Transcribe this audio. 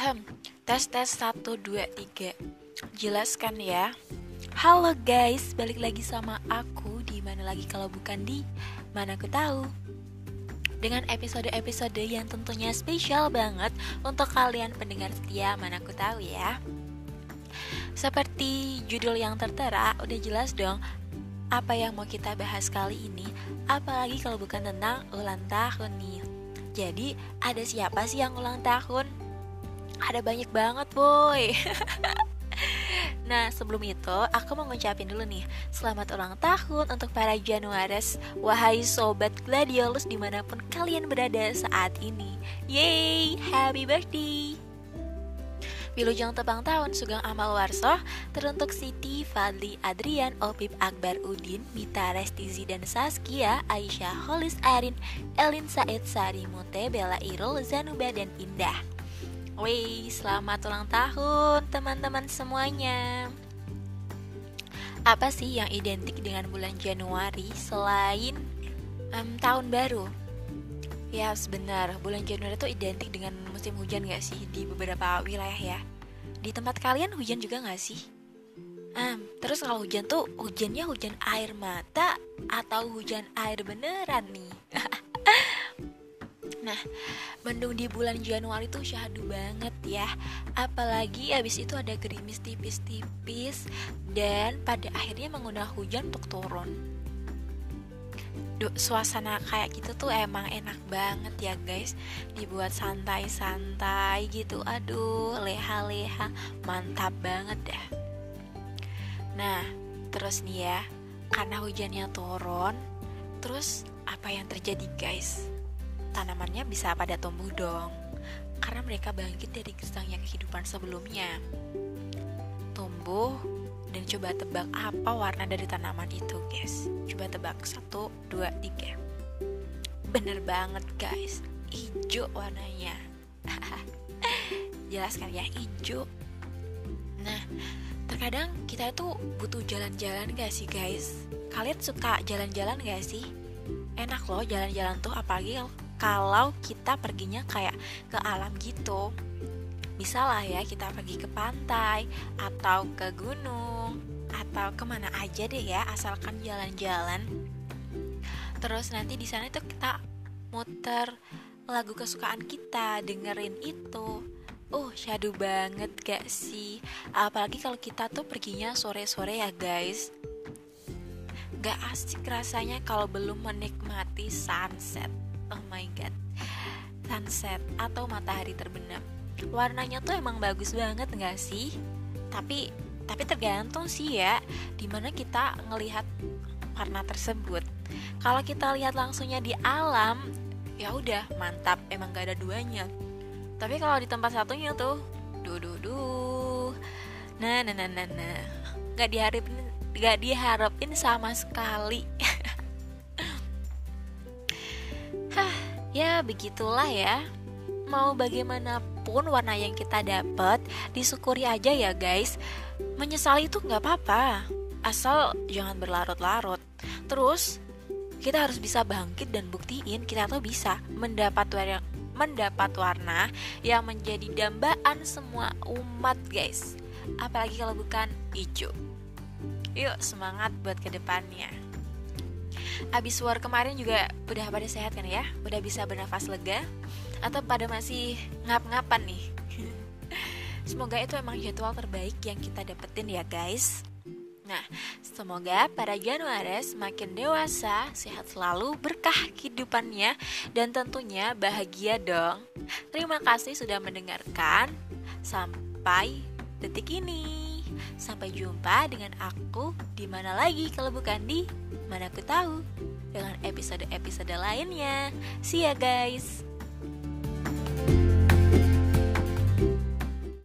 Ahem, tes tes 1, 2, 3 Jelaskan ya. Halo guys, balik lagi sama aku. Di mana lagi kalau bukan di Mana aku tahu. Dengan episode-episode yang tentunya spesial banget untuk kalian pendengar setia mana aku tahu ya. Seperti judul yang tertera, udah jelas dong apa yang mau kita bahas kali ini, apalagi kalau bukan tentang ulang tahun nih. Jadi, ada siapa sih yang ulang tahun? Ada banyak banget, boy. Nah, sebelum itu, aku mau ngucapin dulu nih Selamat ulang tahun untuk para Januaris Wahai Sobat Gladiolus di mana pun kalian berada saat ini. Yeay, happy birthday. Wilujeng tebang tahun Sugeng Amal Warso Teruntuk Siti, Fadli, Adrian, Opip, Akbar, Udin, Mita, Restizi, dan Saskia Aisyah, Holis, Arin, Elin, Said, Sari, Mute, Bella, Irul, Zanuba, dan Indah Wih, selamat ulang tahun teman-teman semuanya. Apa sih yang identik dengan bulan Januari selain um, tahun baru? Ya, sebenar, bulan Januari itu identik dengan musim hujan gak sih di beberapa wilayah ya? Di tempat kalian hujan juga gak sih? Um, terus kalau hujan tuh hujannya hujan air mata atau hujan air beneran nih? Nah, mendung di bulan Januari tuh syahdu banget ya. Apalagi abis itu ada gerimis tipis-tipis dan pada akhirnya mengundang hujan untuk turun. Duh, suasana kayak gitu tuh emang enak banget ya guys Dibuat santai-santai gitu Aduh, leha-leha Mantap banget dah Nah, terus nih ya Karena hujannya turun Terus apa yang terjadi guys? Tanamannya bisa pada tumbuh dong. Karena mereka bangkit dari gersangnya kehidupan sebelumnya. Tumbuh dan coba tebak apa warna dari tanaman itu guys. Coba tebak. Satu dua tiga. Bener banget guys. Hijau warnanya. Jelas kan ya hijau. Nah terkadang kita itu butuh jalan-jalan gak sih guys? Kalian suka jalan-jalan gak sih? Enak loh jalan-jalan tuh apalagi kalau kita perginya kayak ke alam gitu. Bisa lah ya kita pergi ke pantai atau ke gunung atau ke mana aja deh ya asalkan jalan-jalan. Terus nanti di sana itu kita muter lagu kesukaan kita dengerin itu. Uh, syadu banget gak sih? Apalagi kalau kita tuh perginya sore-sore ya guys. Gak asik rasanya kalau belum menikmati sunset oh my god. Sunset atau matahari terbenam. Warnanya tuh emang bagus banget nggak sih? Tapi tapi tergantung sih ya di mana kita ngelihat warna tersebut. Kalau kita lihat langsungnya di alam ya udah mantap emang gak ada duanya. Tapi kalau di tempat satunya tuh duh duh duh. Nah nah nah nah nah. Diharapin nggak diharapin sama sekali Ya begitulah ya. Mau bagaimanapun warna yang kita dapat Disyukuri aja ya guys. Menyesali itu nggak apa-apa. Asal jangan berlarut-larut. Terus kita harus bisa bangkit dan buktiin kita tuh bisa mendapat warna mendapat warna yang menjadi dambaan semua umat guys. Apalagi kalau bukan hijau yuk semangat buat ke depannya abis war kemarin juga udah pada sehat kan ya udah bisa bernafas lega atau pada masih ngap-ngapan nih semoga itu emang jadwal terbaik yang kita dapetin ya guys Nah, semoga para Januaris makin dewasa, sehat selalu, berkah kehidupannya, dan tentunya bahagia dong. Terima kasih sudah mendengarkan. Sampai detik ini. Sampai jumpa dengan aku di mana lagi kalau bukan di Mana aku tahu dengan episode-episode lainnya. See ya guys.